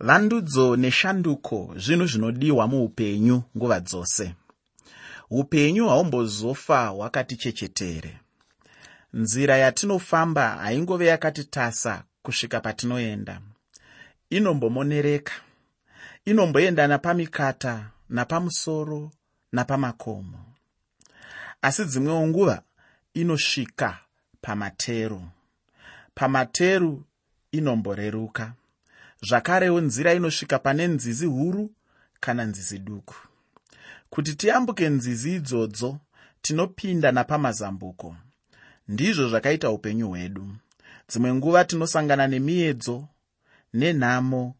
vandudzo neshanduko zvinhu zvinodiwa muupenyu nguva dzose. Upenyu haumbozofa hwakati chechetere. Nzira yatinofamba haingove yakati tasa kusvika patinoenda. Inombomonereka. Inomboenda napamikata napamusoro napamakomo. Asi dzimwewo nguva inosvika pamateru. Pamateru inomboreruka zvakarewo nzira inosvika pane nzizi huru kana nzizi duku. Kuti tiyambuke nzizi idzodzo tinopinda napamazambuko. Ndizvo zvakaita upenyu hwedu. Dzimwe nguva tinosangana nemiedzo nenhamo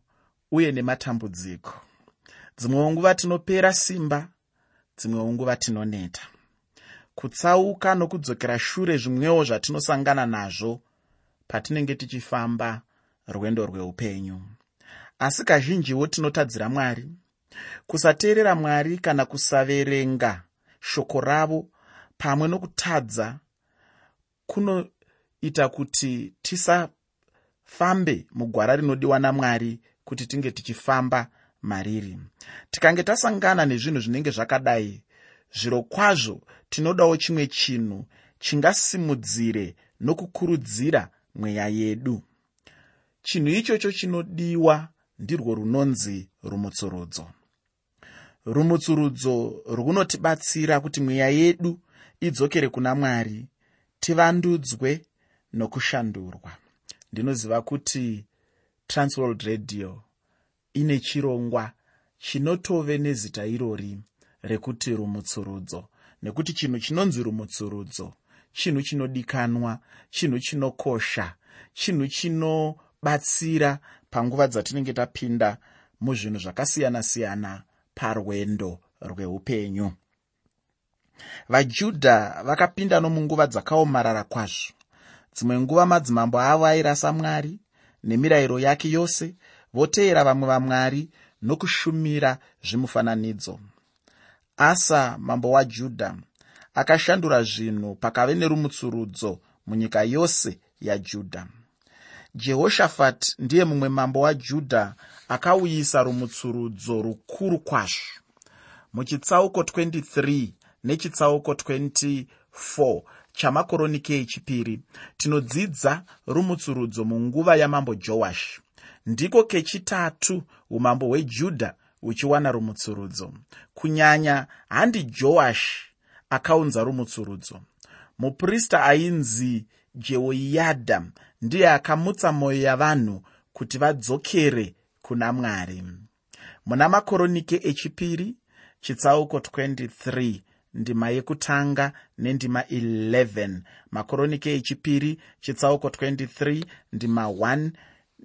uye nematambudziko. Dzimwewo nguva tinopera simba dzimwewo nguva tinoneta. Kutsauka nokudzokera shure zvimwewo zvatinosangana nazvo patinenge tichifamba rwendo rweupenyu. Asi kazhinjiwo tinotadzira mwari kusateerera mwari kana kusaverenga shoko ravo pamwe nokutadza kunoita kuti tisafambe mugwara rinodiwa namwari kuti tinge tichifamba mariri. Tikange tasangana nezvinhu zvinenge zvakadai zviro kwazvo tinodawo chimwe chinhu chingasimudzire nokukurudzira mweya yedu chinhu ichocho chinodiwa ndirwo runonzi rumutsurudzo. Rumutsurudzo runotibatsira kuti mweya yedu idzokere kuna mwari tivandudzwe nokushandurwa. Ndinoziva kuti transworld radio ine chirongwa chinotove nezita irori rekuti rumutsurudzo. Nekuti chinhu chinonzi rumutsurudzo chinhu chinodikanwa chinhu chinokosha chinhu chinobatsira panguva dzatinenge tapinda muzvinhu zvakasiyana-siyana parwendo rweupenyu. Vajudha vakapinda nomunguva dzakaomarara kwazvo. Dzimwe nguva madzimambo avo airasa mwari nemirayiro yake yose voteyera vamwe vamwari nokushumira zvimufananidzo. Asa mambo wajudha akashandura zvinhu pakave nerumutsurudzo munyika yose yajudha jehoshafati ndiye mumwe mambo wajudha akauyisa rumutsurudzo rukuru kwazvo. Muchitsauko 23 nechitsauko 24 chamakoronike echipiri tinodzidza rumutsurudzo munguva yamambo joashi ndiko kechitatu umambo hwejudha huchiwana rumutsurudzo. Kunyanya handi joashi akaunza rumutsurudzo. Muprista ainzi jehoyadha ndiye akamutsa mwoyo yavanhu kuti vadzokere kuna mwari. Muna makoronike echipiri chitsauko 23 ndima yekutanga nendima 11 makoronike echipiri chitsauko 23 ndima 1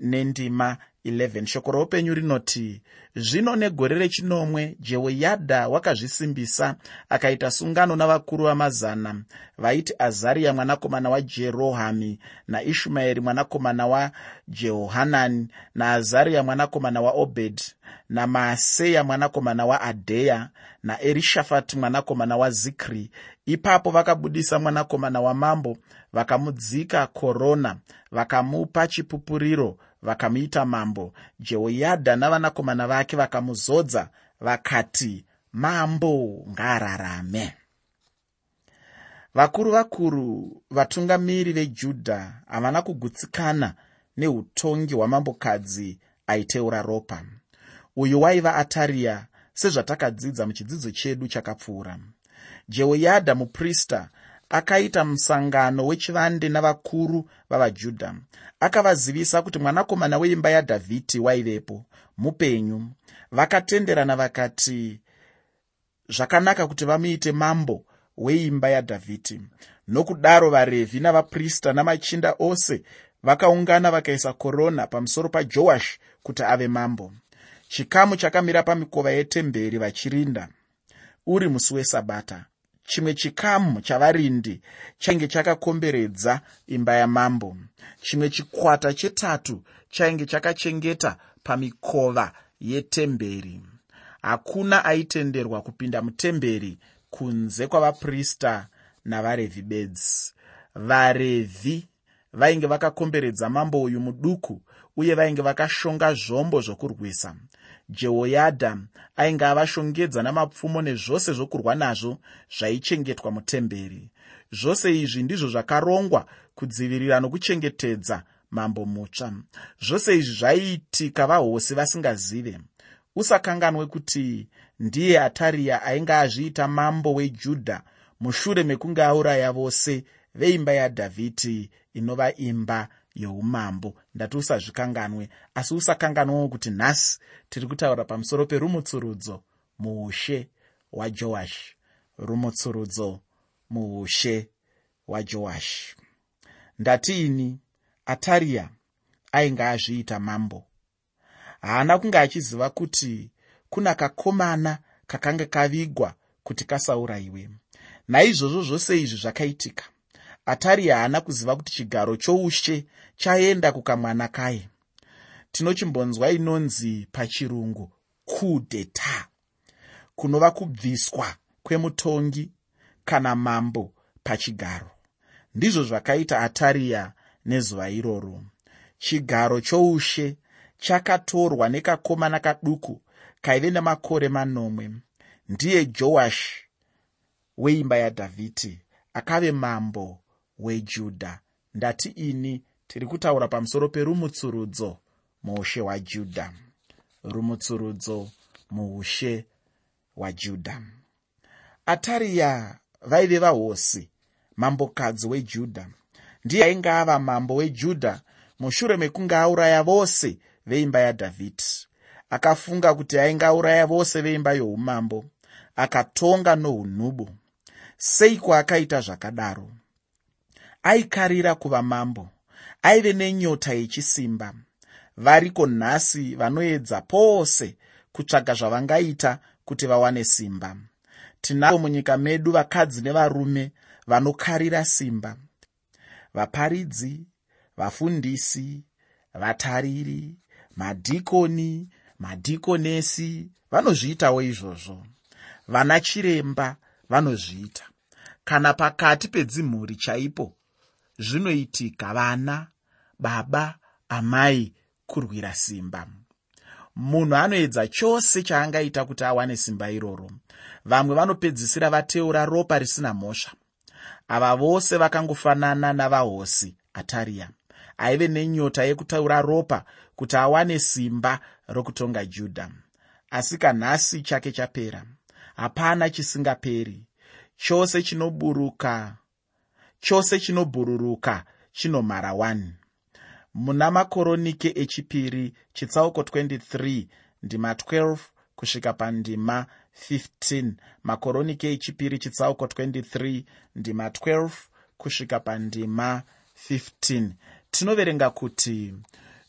nendima 11 shoko roupenyu rinoti zvino negore rechinomwe jehoyadha wakazvisimbisa akaita sungano navakuru vamazana vaiti azariya mwanakomana wajerohami naishumaeri mwanakomana wajehohanani naazariya mwanakomana waobhedhi namaaseya mwanakomana waadheya naerishafati mwanakomana wazikri. Ipapo vakabudisa mwanakomana wamambo vakamudzika korona vakamupa chipupuriro vakamuita mambo. Jehoyadha navanakomana vake vakamuzodza vakati mambo ngaararame vakuru vakuru vatungamiri vejudha havana kugutsikana neutongi hwamambokadzi aiteura ropa. Uyu waiva atariya sezvatakadzidza muchidzidzo chedu chakapfuura. Jehoyadha muprista akaita musangano wechivande navakuru vavajudha. Akavazivisa kuti mwanakomana weimba yadhavhidhi waivepo. Mupenyu. Vakatenderana vakati zvakanaka kuti vamuite mambo weimba yadhavhidhi. Nokudaro varevhi navaprista namachinda ose vakaungana vakaisa korona pamusoro pajoashi kuti ave mambo. Chikamu chakamira pamikova yetemberi vachirinda. Uri musi wesabata chimwe chikamu chavarindi chainge chakakomberedza imba yamambo. Chimwe chikwata chetatu chainge chakachengeta pamikova yetemberi. Hakuna aitenderwa kupinda mutemberi kunze kwavaprista navarevhi bedzi varevhi vainge vakakomberedza mambo uyu muduku uye vainge vakashonga zvombo zvokurwisa. Jehoyadha ainge avashongedza namapfumo nezvose zvokurwa nazvo zvaichengetwa mutemberi. Zvose izvi ndizvo zvakarongwa kudzivirira nokuchengetedza mambo mutsva. Zvose izvi zvaiitika vahosi vasingazive. Usakanganwe kuti ndiye atariya ainge azviita mambo wejudha mushure mekunge auraya vose veimba yadhavhidhi inova imba youmambo. Ndati usazvikanganwe asi usakanganwewo kuti nhasi tiri kutaura pamusoro perumutsurudzo muushe hwajoashi rumutsurudzo muushe hwajoashi ndatiini atariya ainge azviita mambo. Haana kunge achiziva kuti kuna kakomana kakanga kavigwa kuti kasaurayiwe. Naizvozvo zvose izvi zvakaitika atariya haana kuziva kuti chigaro choushe chaenda kukamwana kaye. Tinochimbonzwa inonzi pachirungu kudeta kunova kubviswa kwemutongi kana mambo pachigaro. Ndizvo zvakaita atariya nezuva iroro. Chigaro choushe chakatorwa nekakomana kaduku kaive nemakore manomwe. Ndiye joashi weimba yadhavhidhi akave mambo wejudha. Ndati ini tiri kutaura pamusoro perumutsurudzo muushe hwajudha. Rumutsurudzo muushe hwajudha. Atariya vaive vahosi mambokadzi wejudha. Ndiye ainge ava mambo wejudha mushure mekunge auraya vose veimba yadhavhidhi. Akafunga kuti ainge auraya vose veimba youmambo akatonga nounhubu seiko akaita zvakadaro aikarira kuva mambo aive nenyota yechisimba. Variko nhasi vanoedza pose kutsvaga zvavangaita kuti vawane simba. Tinavo munyika medu vakadzi nevarume vanokarira simba. Vaparidzi vafundisi vatariri madhikoni madhikonesi vanozviitawo izvozvo. Vana chiremba vanozviita. Kana pakati pedzimhuri chaipo zvinoitika vana baba amai kurwira simba. Munhu anoedza chose chaangaita kuti awane simba iroro. Vamwe vanopedzisira vateura ropa risina mhosva. Ava vose vakangofanana navahosi atariya aive nenyota yekutaura ropa kuti awane simba rokutonga judha. Asi kanhasi chake chapera. Hapana chisingaperi. Chose chinoburuka chose chinobhururuka chinomhara 1 muna makoronike echipiri chitsauko 23 ndima 12 kusvika pandima 15 makoronike echipiri chitsauko 23 ndima 12 kusvika pandima 15 tinoverenga kuti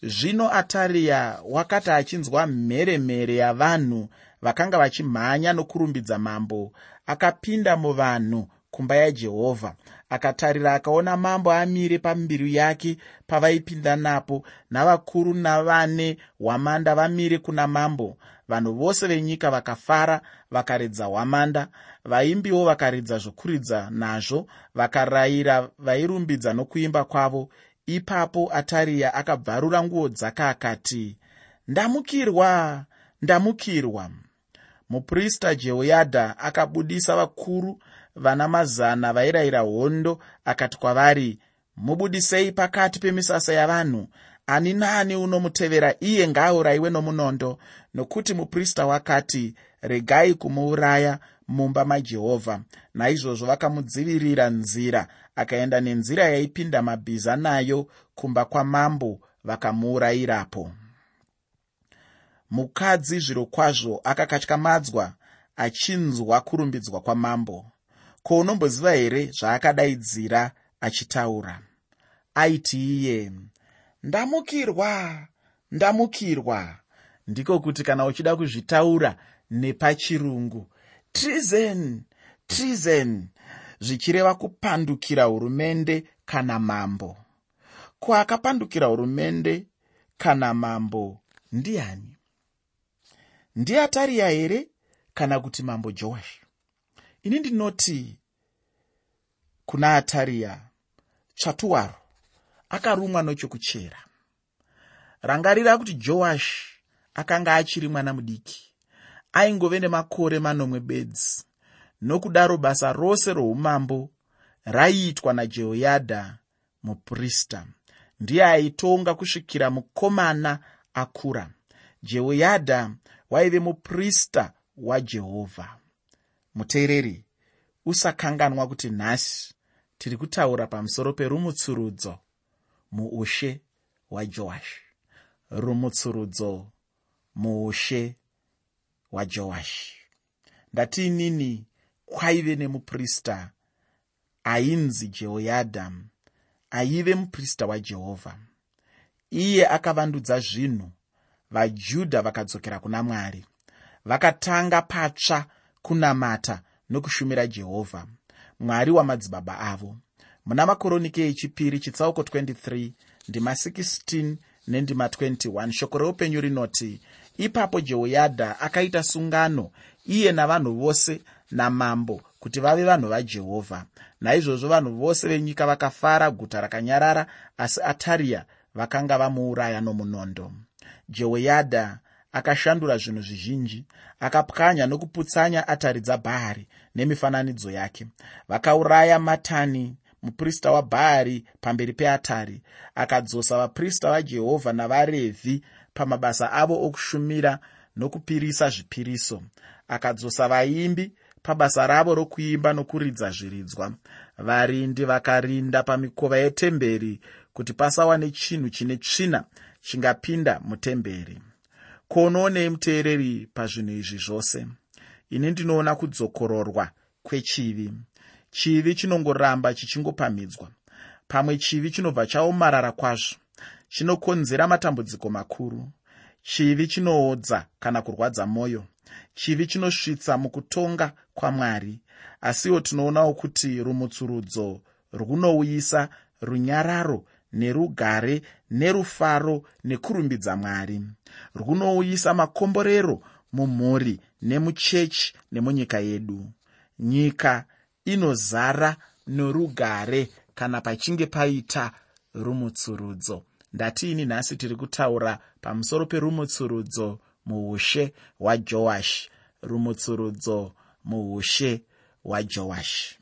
zvino atariya wakati achinzwa mheremhere yavanhu vakanga vachimhanya nokurumbidza mambo akapinda muvanhu kumba yajehovha akatarira akaona mambo amire pambiru yake pavaipinda napo navakuru navane hwamanda vamire kuna mambo. Vanhu vose venyika vakafara vakaredza hwamanda vaimbiwo vakaredza zvokuridza nazvo vakarayira vairumbidza nokuimba kwavo. Ipapo atariya akabvarura nguo dzake akati ndamukirwa ndamukirwa. Muprista jehoyadha akabudisa vakuru vana mazana vairayira hondo akati kwavari mubudisei pakati pemisasa yavanhu. Ani naani unomutevera iye ngaaurayiwe nomunondo. Nokuti muprista wakati regai kumuuraya mumba majehovha. Naizvozvo vakamudzivirira nzira akaenda nenzira yaipinda mabhiza nayo kumba kwamambo vakamuurayirapo. Mukadzi zviro kwazvo akakatyamadzwa achinzwa kurumbidzwa kwamambo ko unomboziva here zvaakadaidzira achitaura? Aiti iye ndamukirwa ndamukirwa. Ndiko kuti kana uchida kuzvitaura nepachirungu trizen trizen zvichireva kupandukira hurumende kana mambo. Ko akapandukira hurumende kana mambo ndiani? Ndiatariya here kana kuti mambo joashi ini ndinoti kuna atariya tsvatuwaro akarumwa nochokuchera rangarira kuti joashi akanga achiri mwana mudiki aingove nemakore manomwe bedzi. Nokudaro basa rose roumambo raiitwa najehoyadha muprista. Ndiye aitonga kusvikira mukomana akura. Jehoyadha waive muprista wajehovha muteereri usakanganwa kuti nhasi tiri kutaura pamusoro perumutsurudzo muushe hwajoashi rumutsurudzo muushe hwajoashi ndatiinini kwaive nemuprista ainzi jehoyadha aive muprista wajehovha. Iye akavandudza zvinhu vajudha vakadzokera kuna mwari vakatanga patsva kunamata nokushumira jehovha mwari wamadzibaba avo. Muna makoronike echipiri chitsauko 23 ndima 16 nendima 21 shoko reupenyu rinoti ipapo jehoyadha akaita sungano iye navanhu vose namambo kuti vave vanhu vajehovha naizvozvo vanhu vose venyika vakafara guta rakanyarara asi atariya vakanga vamuuraya nomunondo. Jehoyadha akashandura zvinhu zvizhinji akapwanya nokuputsanya atari dzabhaari nemifananidzo yake. Vakauraya matani muprista wabhaari pamberi peatari akadzosa vaprista vajehovha navarevhi pamabasa avo okushumira nokupirisa zvipiriso. Akadzosa vaimbi pabasa ravo rokuimba nokuridza zviridzwa. Varindi vakarinda pamikova yetemberi kuti pasawane chinhu chine tsvina chingapinda mutemberi kuonoonei muteereri pazvinhu izvi zvose. Ini ndinoona kudzokororwa kwechivi. Chivi chinongoramba chichingopamhidzwa. Pamwe chivi chinobva chaomarara kwazvo. Chinokonzera matambudziko makuru. Chivi chinoodza kana kurwadza mwoyo chivi chinosvitsa mukutonga kwamwari. Asiwo tinoonawo kuti rumutsurudzo runouyisa runyararo nerugare nerufaro nekurumbidza mwari. Runouyisa makomborero mumhuri nemuchechi nemunyika yedu. Nyika inozara norugare kana pachinge paita rumutsurudzo. Ndatiini nhasi tiri kutaura pamusoro perumutsurudzo muushe hwajoashi rumutsurudzo muushe hwajoashi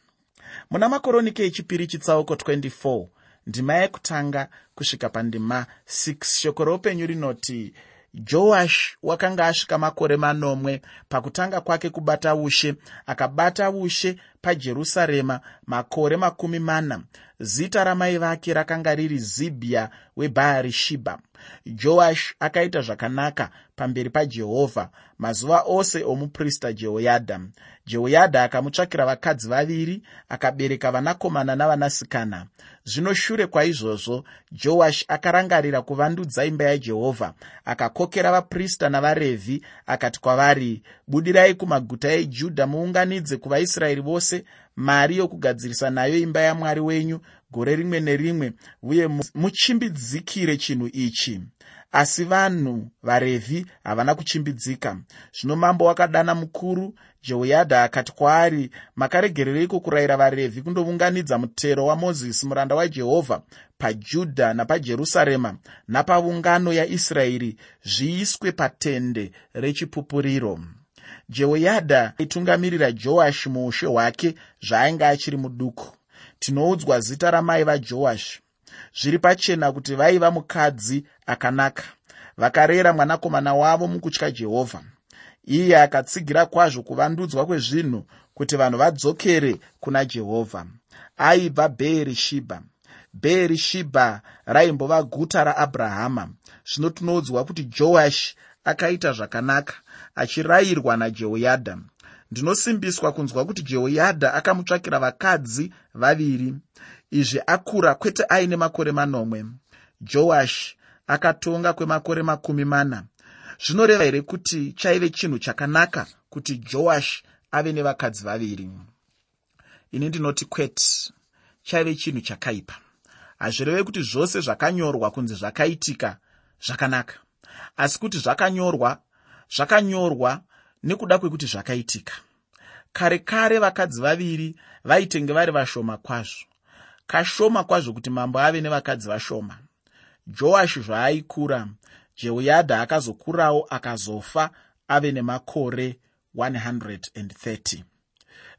muna makoronike echipiri chitsauko 24 ndima yekutanga kusvika pandima 6 shoko roupenyu rinoti joashi wakanga asvika makore manomwe pakutanga kwake kubata ushe akabata ushe pajerusarema makore makumi mana. Zita ramai vake rakanga riri zibhiya webhaari shibha joashi akaita zvakanaka pamberi pajehovha mazuva ose omuprista jehoyadha jehoyadha akamutsvakira vakadzi vaviri akabereka vanakomana navanasikana. Zvino shure kwaizvozvo joashi akarangarira kuvandudza imba yajehovha akakokera vaprista navarevhi akati kwavari budirai kumaguta ejudha muunganidze kuvaisraeri vose mari yokugadzirisa nayo imba yamwari wenyu gore rimwe nerimwe uye muchimbidzikire chinhu ichi asi vanhu varevhi havana kuchimbidzika. Zvino mambo wakadana mukuru jehoyadha akati kwaari makaregerereiko kurayira varevhi kundounganidza mutero wamozisi muranda wajehovha pajudha napajerusarema napaungano yaisraeri zviiswe patende rechipupuriro. Jehoyadha aitungamirira joashi muushe hwake zvaainge achiri muduku. Tinoudzwa zita ramai vajoashi zviri pachena kuti vaiva mukadzi akanaka. Vakarera mwanakomana wavo mukutya jehovha. Iye akatsigira kwazvo kuvandudzwa kwezvinhu kuti vanhu vadzokere kuna jehovha. Aibva bheerishibha bheerishibha raimbova guta raabrahama zvino tinoudzwa kuti joashi akaita zvakanaka achirayirwa najehoyadha. Ndinosimbiswa kunzwa kuti jehoyadha akamutsvakira vakadzi vaviri izvi akura kwete aine makore manomwe. Joashi akatonga kwemakore makumi mana. Zvinoreva here kuti chaive chinhu chakanaka kuti joashi ave nevakadzi vaviri? Ini ndinoti kwete chaive chinhu chakaipa. Hazvireve kuti zvose zvakanyorwa kunzi zvakaitika zvakanaka. Asi kuti zvakanyorwa zvakanyorwa nekuda kwekuti zvakaitika. Kare kare vakadzi vaviri vaitenge vari vashoma kwazvo kashoma kwazvo kuti mambo ave nevakadzi vashoma. Joashi zvaaikura jehoyadha akazokurawo akazofa ave nemakore 130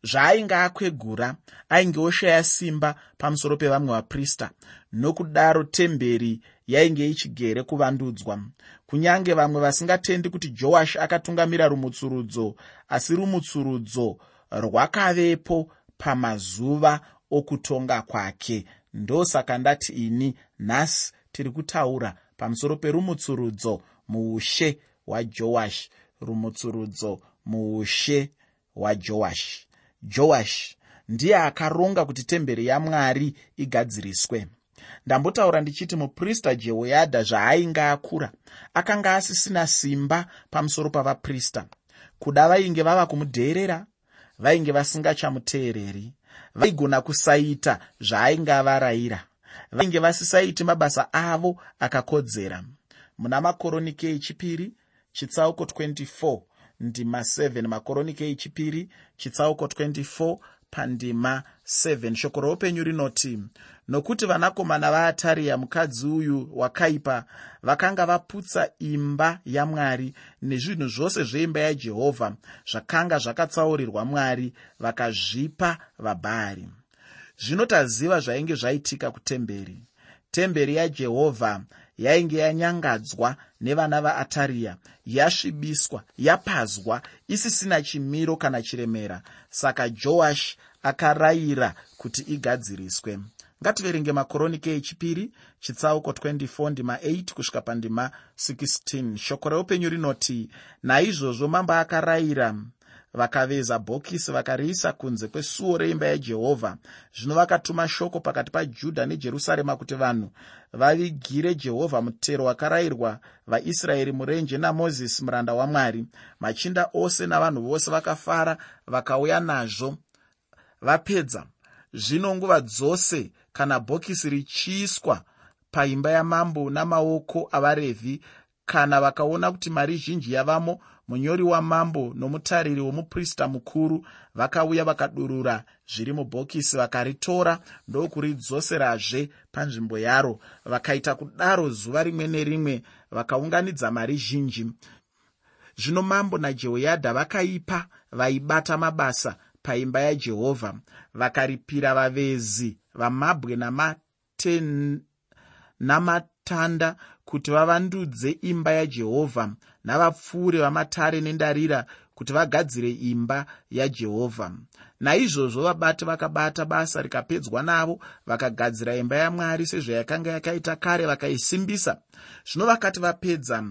zvaainge akwegura ainge oshaya simba pamusoro pevamwe vaprista nokudaro temberi yainge ichigere kuvandudzwa. Kunyange vamwe vasingatendi kuti joashi akatungamira rumutsurudzo asi rumutsurudzo rwakavepo pamazuva okutonga kwake. Ndosaka ndati ini nhasi tiri kutaura pamusoro perumutsurudzo muushe hwajoashi rumutsurudzo muushe hwajoashi joashi ndiye akaronga kuti temberi yamwari igadziriswe. Ndambotaura ndichiti muprista jehoyadha zvaainge akura akanga asisina simba pamusoro pavaprista. Kuda vainge vava kumudheerera vainge vasingachamuteereri vaigona kusaita zvaainge avarayira vainge vasisaiti mabasa avo akakodzera. Muna makoronike echipiri chitsauko 24 ndima 7 makoronike echipiri chitsauko 24 pandima 7 shoko roupenyu rinoti nokuti vanakomana vaatariya mukadzi uyu wakaipa vakanga vaputsa imba yamwari nezvinhu zvose zveimba yajehovha zvakanga zvakatsaurirwa mwari vakazvipa vabhaari. Zvino taziva zvainge zvaitika kutemberi. Temberi yajehovha yainge yanyangadzwa nevana vaatariya yasvibiswa yapazwa isisina chimiro kana chiremera. Saka joashi akarayira kuti igadziriswe ngativerenge makoronike echipiri chitsauko 24 ndima 8 kusvika pandima 16 shoko reupenyu rinoti naizvozvo mambo akarayira vakaveza bhokisi vakariisa kunze kwesuo reimba yajehovha zvino vakatuma shoko pakati pajudha nejerusarema kuti vanhu vavigire jehovha mutero wakarayirwa vaisraeri murenje namozisi muranda wamwari. Machinda ose navanhu vose vakafara vakauya nazvo vapedza. Zvino nguva dzose kana bhokisi richiiswa paimba yamambo namaoko avarevhi kana vakaona kuti mari zhinji yavamo munyori wamambo nomutariri womuprista mukuru vakauya vakadurura zviri mubhokisi vakaritora ndokuridzoserazve panzvimbo yaro. Vakaita kudaro zuva rimwe nerimwe vakaunganidza mari zhinji. Zvino mambo najehoyadha vakaipa vaibata mabasa paimba yajehovha vakaripira vavezi vamabwe namatanda kuti vavandudze imba yajehovha navapfuuri vamatare nendarira kuti vagadzire imba yajehovha naizvozvo vabati vakabata basa rikapedzwa navo vakagadzira imba yamwari sezvayakanga yakaita kare vakaisimbisa zvino vakati vapedza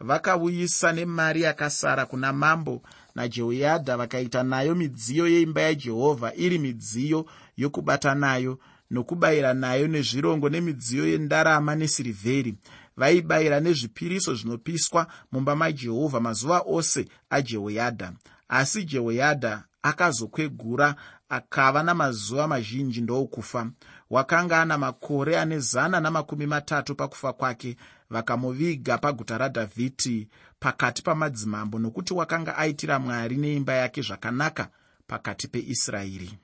vakauyisa nemari yakasara kuna mambo najehoyadha vakaita nayo midziyo yeimba yajehovha iri midziyo yokubata nayo nokubayira nayo nezvirongo nemidziyo yendarama nesirivheri. Vaibayira nezvipiriso zvinopiswa mumba majehovha mazuva ose ajehoyadha. Asi jehoyadha akazokwegura akava namazuva mazhinji ndoukufa wakanga ana makore ane zana namakumi matatu pakufa kwake vakamuviga paguta radhavhidhi pakati pamadzimambo nokuti wakanga aitira mwari neimba yake zvakanaka pakati peisraeri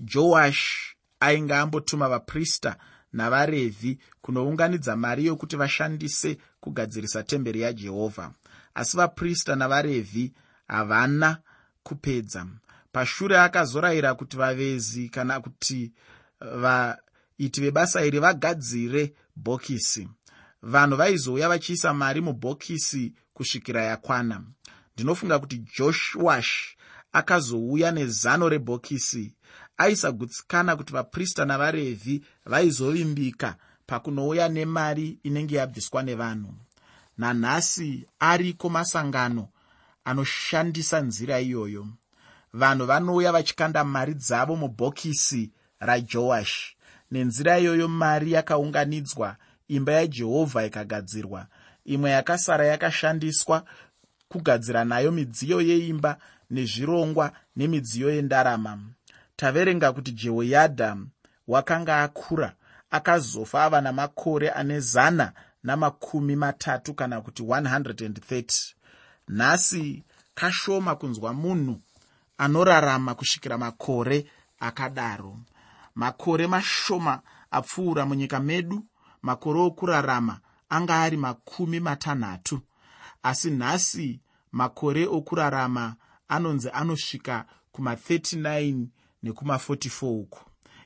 joash ainge ambotuma vaprista navarevhi kunounganidza mari yokuti vashandise kugadzirisa temberi yajehovha. Asi vaprista navarevhi havana kupedza. Pashure akazorayira kuti vavezi kana kuti vaiti vebasa iri vagadzire bhokisi. Vanhu vaizouya vachiisa mari mubhokisi kusvikira yakwana. Ndinofunga kuti joshuash akazouya nezano rebhokisi aisagutsikana kuti vaprista navarevhi vaizovimbika pakunouya nemari inenge yabviswa nevanhu. Nanhasi ariko masangano anoshandisa nzira iyoyo. Vanhu vanouya vachikanda mari dzavo mubhokisi rajoashi nenzira iyoyo mari yakaunganidzwa imba yajehovha ikagadzirwa. Imwe yakasara yakashandiswa kugadzira nayo midziyo yeimba nezvirongwa nemidziyo yendarama taverenga kuti jehoyadha wakanga akura akazofa ava namakore ane zana namakumi matatu kana kuti 130 nhasi kashoma kunzwa munhu anorarama kusvikira makore akadaro. Makore mashoma apfuura munyika medu makore okurarama anga ari makumi matanhatu. Asi nhasi makore okurarama anonzi anosvika kuma39 nekuma44 uku.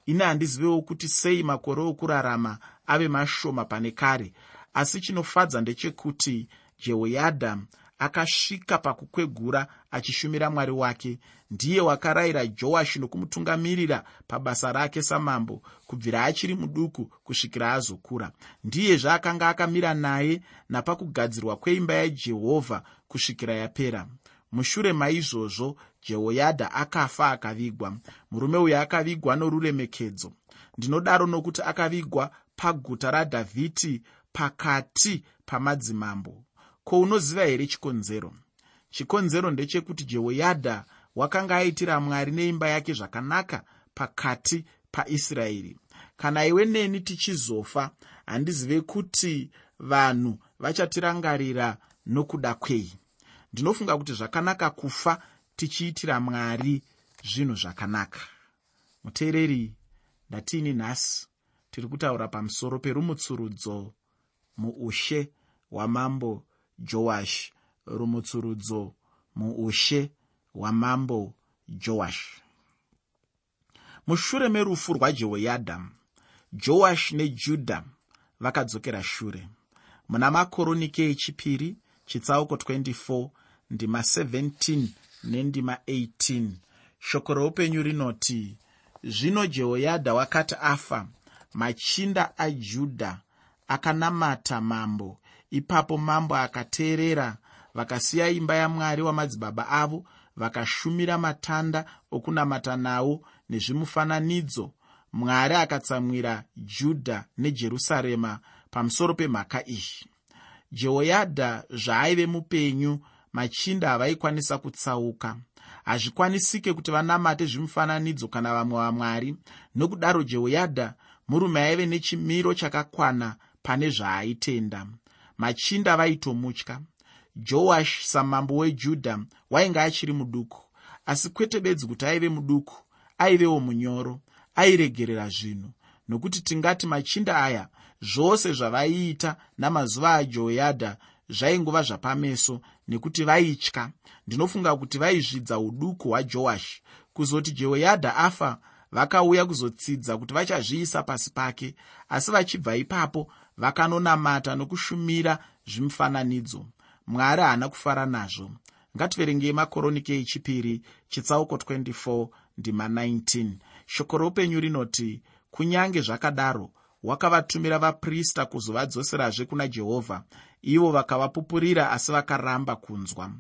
Ini handizivewo kuti sei makore okurarama ave mashoma pane kare asi chinofadza ndechekuti jehoyadha akasvika pakukwegura achishumira mwari wake ndiye wakarayira joashi nokumutungamirira pabasa rake samambo kubvira achiri muduku kusvikira azokura. Ndiyezve akanga akamira naye napakugadzirwa kweimba yajehovha kusvikira yapera mushure maizvozvo jehoyadha akafa akavigwa. Murume uyu akavigwa noruremekedzo. Ndinodaro nokuti akavigwa paguta radhavhidhi pakati pamadzimambo. Ko unoziva here chikonzero? Chikonzero ndechekuti jehoyadha wakanga aitira mwari neimba yake zvakanaka pakati paisraeri. Kana iwe neni tichizofa handizive kuti vanhu vachatirangarira nokuda kwei ndinofunga kuti zvakanaka kufa tichiitira mwari zvinhu zvakanaka. Muteereri ndatiini nhasi tiri kutaura pamusoro perumutsurudzo muushe hwamambo joash. Rumutsurudzo muushe hwamambo joash. Mushure merufu rwajehoyadha joash nejudha vakadzokera shure. Muna makoronike echipiri chitsauko 24 ndima 17 nendima 18 shoko reupenyu rinoti zvino jehoyadha wakati afa machinda ajudha akanamata mambo. Ipapo mambo akateerera vakasiya imba yamwari wamadzibaba avo vakashumira matanda okunamata nawo nezvimufananidzo. Mwari akatsamwira judha nejerusarema pamusoro pemhaka iyi. Jehoyadha zvaaive mupenyu machinda havaikwanisa kutsauka. Hazvikwanisike kuti vanamate zvimufananidzo kana vamwe vamwari. Nokudaro jehoyadha murume aive nechimiro chakakwana pane zvaaitenda. Machinda vaitomutya joashi samambo wejudha wainge achiri muduku. Asi kwete bedzi kuti aive muduku aivewo munyoro airegerera zvinhu. Nokuti tingati machinda aya zvose zvavaiita namazuva ajehoyadha zvaingova zvapameso nekuti vaitya. Ndinofunga kuti vaizvidza uduku hwajoashi kuzoti jehoyadha afa vakauya kuzotsidza kuti vachazviisa pasi pake asi vachibva ipapo vakanonamata nokushumira zvimufananidzo. Mwari haana kufara nazvo. Ngativerengei makoronike echipiri chitsauko 24 ndima 19 shoko roupenyu rinoti kunyange zvakadaro wakavatumira vaprista kuzovadzoserazve kuna jehovha ivo vakavapupurira asi vakaramba kunzwa.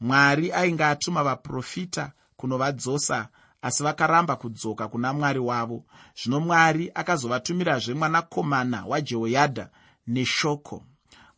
Mwari ainge atuma vaprofita kunovadzosa asi vakaramba kudzoka kuna mwari wavo. Zvino mwari akazovatumirazve mwanakomana wajehoyadha neshoko.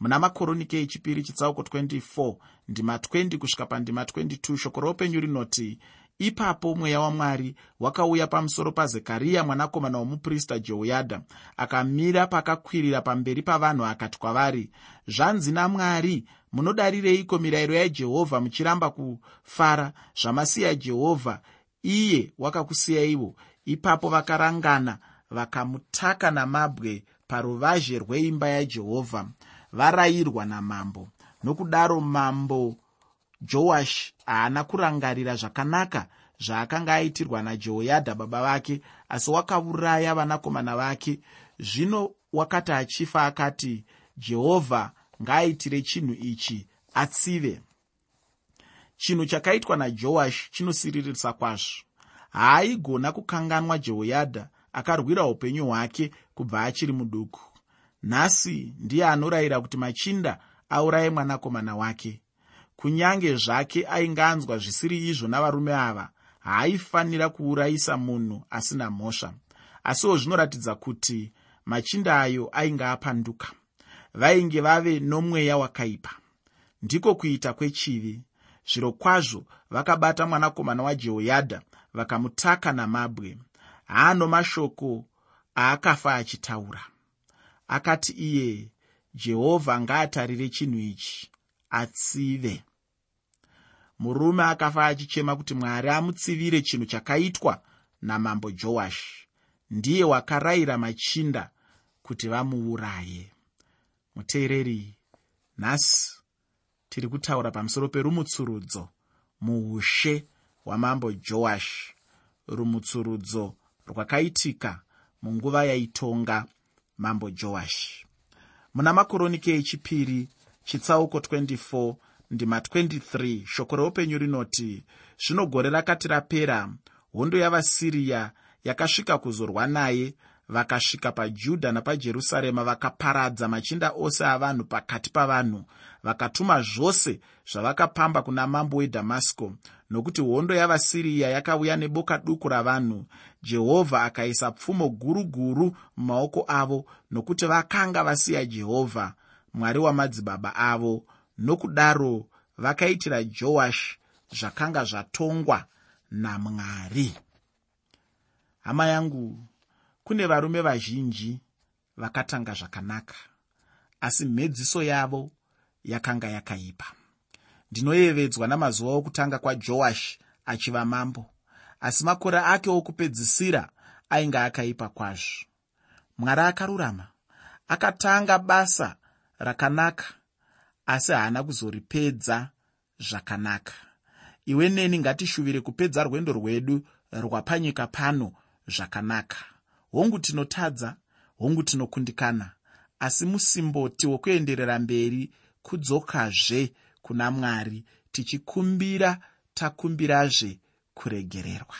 Muna makoronike echipiri chitsauko 24 ndima 20 kusvika pandima 22 shoko roupenyu rinoti ipapo mweya wamwari wakauya pamusoro pazekariya mwanakomana womuprista jehoyadha akamira pakakwirira pamberi pavanhu akati kwavari zvanzi namwari munodarireiko mirayiro yajehovha muchiramba kufara zvamasiya jehovha? Iye wakakusiyaiwo ipapo vakarangana vakamutaka namabwe paruvazhe rweimba yajehovha varayirwa namambo. Nokudaro mambo joashi haana kurangarira zvakanaka zvaakanga aitirwa najehoyadha baba vake asi wakauraya vanakomana vake. Zvino wakati achifa akati jehovha ngaaitire chinhu ichi atsive. Chinhu chakaitwa najoashi chinosiririsa kwazvo. Haaigona kukanganwa jehoyadha akarwira upenyu hwake kubva achiri muduku. Nhasi ndiye anorayira kuti machinda auraye mwanakomana wake kunyange zvake ainge anzwa zvisiri izvo navarume ava haaifanira kuurayisa munhu asina mhosva. Asiwo zvinoratidza kuti machinda ayo ainge apanduka vainge vave nomweya wakaipa. Ndiko kuita kwechivi. Zviro kwazvo vakabata mwanakomana wajehoyadha vakamutaka namabwe. Haano mashoko aakafa achitaura. Akati iye jehovha ngaatarire chinhu ichi atsive murume akafa achichema kuti mwari amutsivire chinhu chakaitwa namambo joashi ndiye wakarayira machinda kuti vamuuraye. Muteereri nhasi tiri kutaura pamusoro perumutsurudzo muushe hwamambo joashi rumutsurudzo rwakaitika munguva yaitonga mambo joashi muna makoronike echipiri chitsauko 24 ndima 23 shoko reupenyu rinoti zvino gore rakati rapera hondo yavasiriya yakasvika kuzorwa naye vakasvika pajudha napajerusarema vakaparadza machinda ose avanhu pakati pavanhu vakatuma zvose zvavakapamba kuna mambo wedhamasiko nokuti hondo yavasiriya yakauya neboka duku ravanhu. Jehovha akaisa pfumo guru guru mumaoko avo nokuti vakanga vasiya jehovha mwari wamadzibaba avo nokudaro vakaitira joashi zvakanga zvatongwa namwari. Hama yangu kune varume vazhinji vakatanga zvakanaka asi mhedziso yavo yakanga yakaipa. Ndinoyevedzwa namazuva okutanga kwajoashi achiva mambo asi makore ake okupedzisira ainge akaipa kwazvo. Mwari akarurama akatanga basa rakanaka asi haana kuzoripedza zvakanaka. Iwe neni ngatishuvire kupedza rwendo rwedu rwapanyika pano zvakanaka. Hongu tinotadza hongu tinokundikana asi musimboti wokuenderera mberi kudzokazve kuna mwari tichikumbira takumbirazve kuregererwa